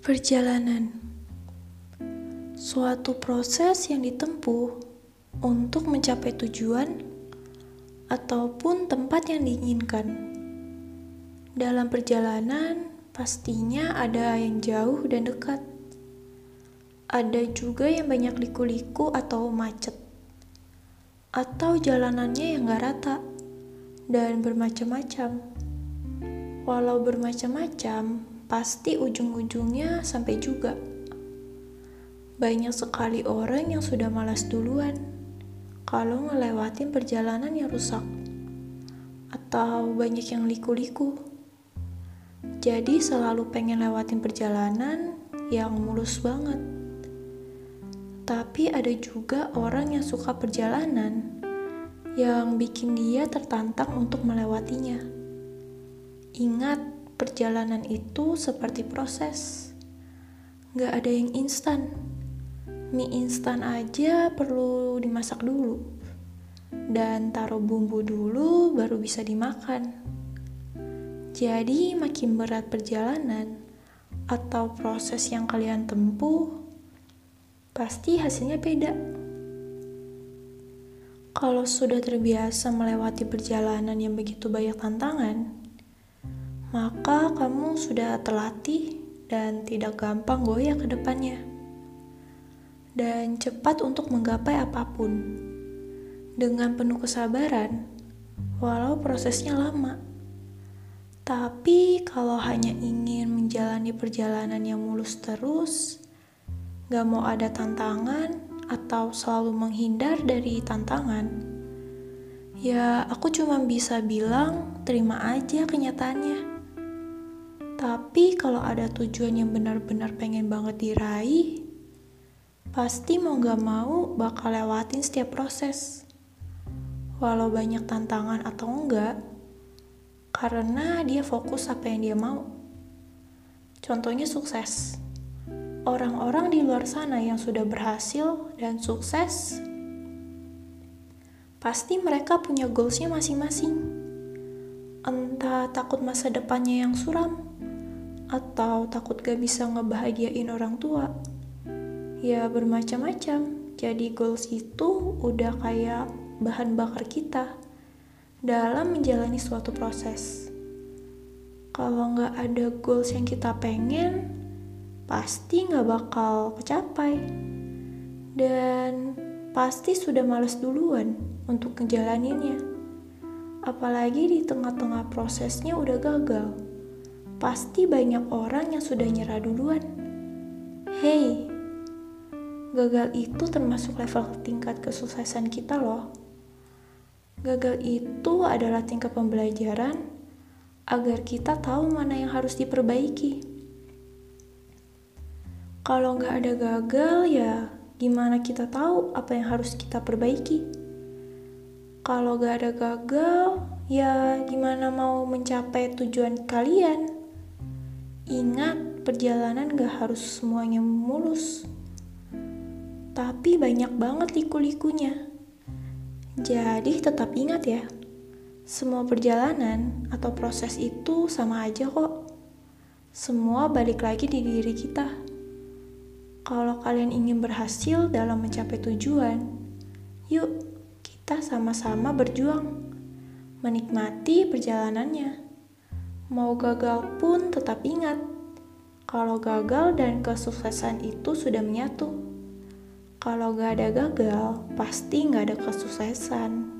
Perjalanan suatu proses yang ditempuh untuk mencapai tujuan ataupun tempat yang diinginkan. Dalam perjalanan, pastinya ada yang jauh dan dekat. Ada juga yang banyak liku-liku atau macet, atau jalanannya yang gak rata dan bermacam-macam. Walau bermacam-macam, pasti ujung-ujungnya sampai juga. Banyak sekali orang yang sudah malas duluan kalau ngelewatin perjalanan yang rusak, atau banyak yang liku-liku. Jadi, selalu pengen lewatin perjalanan yang mulus banget. Tapi ada juga orang yang suka perjalanan yang bikin dia tertantang untuk melewatinya. Ingat, perjalanan itu seperti proses. Gak ada yang instan. Mie instan aja perlu dimasak dulu. Dan taruh bumbu dulu baru bisa dimakan. Jadi makin berat perjalanan atau proses yang kalian tempuh, pasti hasilnya beda. Kalau sudah terbiasa melewati perjalanan yang begitu banyak tantangan, maka kamu sudah terlatih dan tidak gampang goyah ke depannya. Dan cepat untuk menggapai apa pun. Dengan penuh kesabaran, walau prosesnya lama. Tapi kalau hanya ingin menjalani perjalanan yang mulus terus, gak mau ada tantangan atau selalu menghindar dari tantangan, ya aku cuma bisa bilang terima aja kenyataannya. Tapi kalau ada tujuan yang benar-benar pengen banget diraih, pasti mau gak mau bakal lewatin setiap proses. Walau banyak tantangan atau enggak, karena dia fokus apa yang dia mau. Contohnya sukses. Orang-orang di luar sana yang sudah berhasil dan sukses, pasti mereka punya goalsnya masing-masing. Entah takut masa depannya yang suram, atau takut gak bisa ngebahagiain orang tua. Ya bermacam-macam. Jadi goals itu udah kayak bahan bakar kita dalam menjalani suatu proses. Kalau nggak ada goals yang kita pengen, pasti nggak bakal kecapai. Dan pasti sudah males duluan untuk ngejalaninnya. Apalagi di tengah-tengah prosesnya udah gagal pasti banyak orang yang sudah nyerah duluan. Hei, gagal itu termasuk level tingkat kesuksesan kita loh. Gagal itu adalah tingkat pembelajaran agar kita tahu mana yang harus diperbaiki. Kalau nggak ada gagal ya gimana kita tahu apa yang harus kita perbaiki? Kalau nggak ada gagal, ya gimana mau mencapai tujuan kalian? Ingat, perjalanan gak harus semuanya mulus. Tapi banyak banget liku-likunya. Jadi tetap ingat ya, semua perjalanan atau proses itu sama aja kok. Semua balik lagi di diri kita. Kalau kalian ingin berhasil dalam mencapai tujuan, yuk kita sama-sama berjuang, menikmati perjalanannya. Mau gagal pun tetap ingat, kalau gagal dan kesuksesan itu sudah menyatu. Kalau gak ada gagal, pasti gak ada kesuksesan.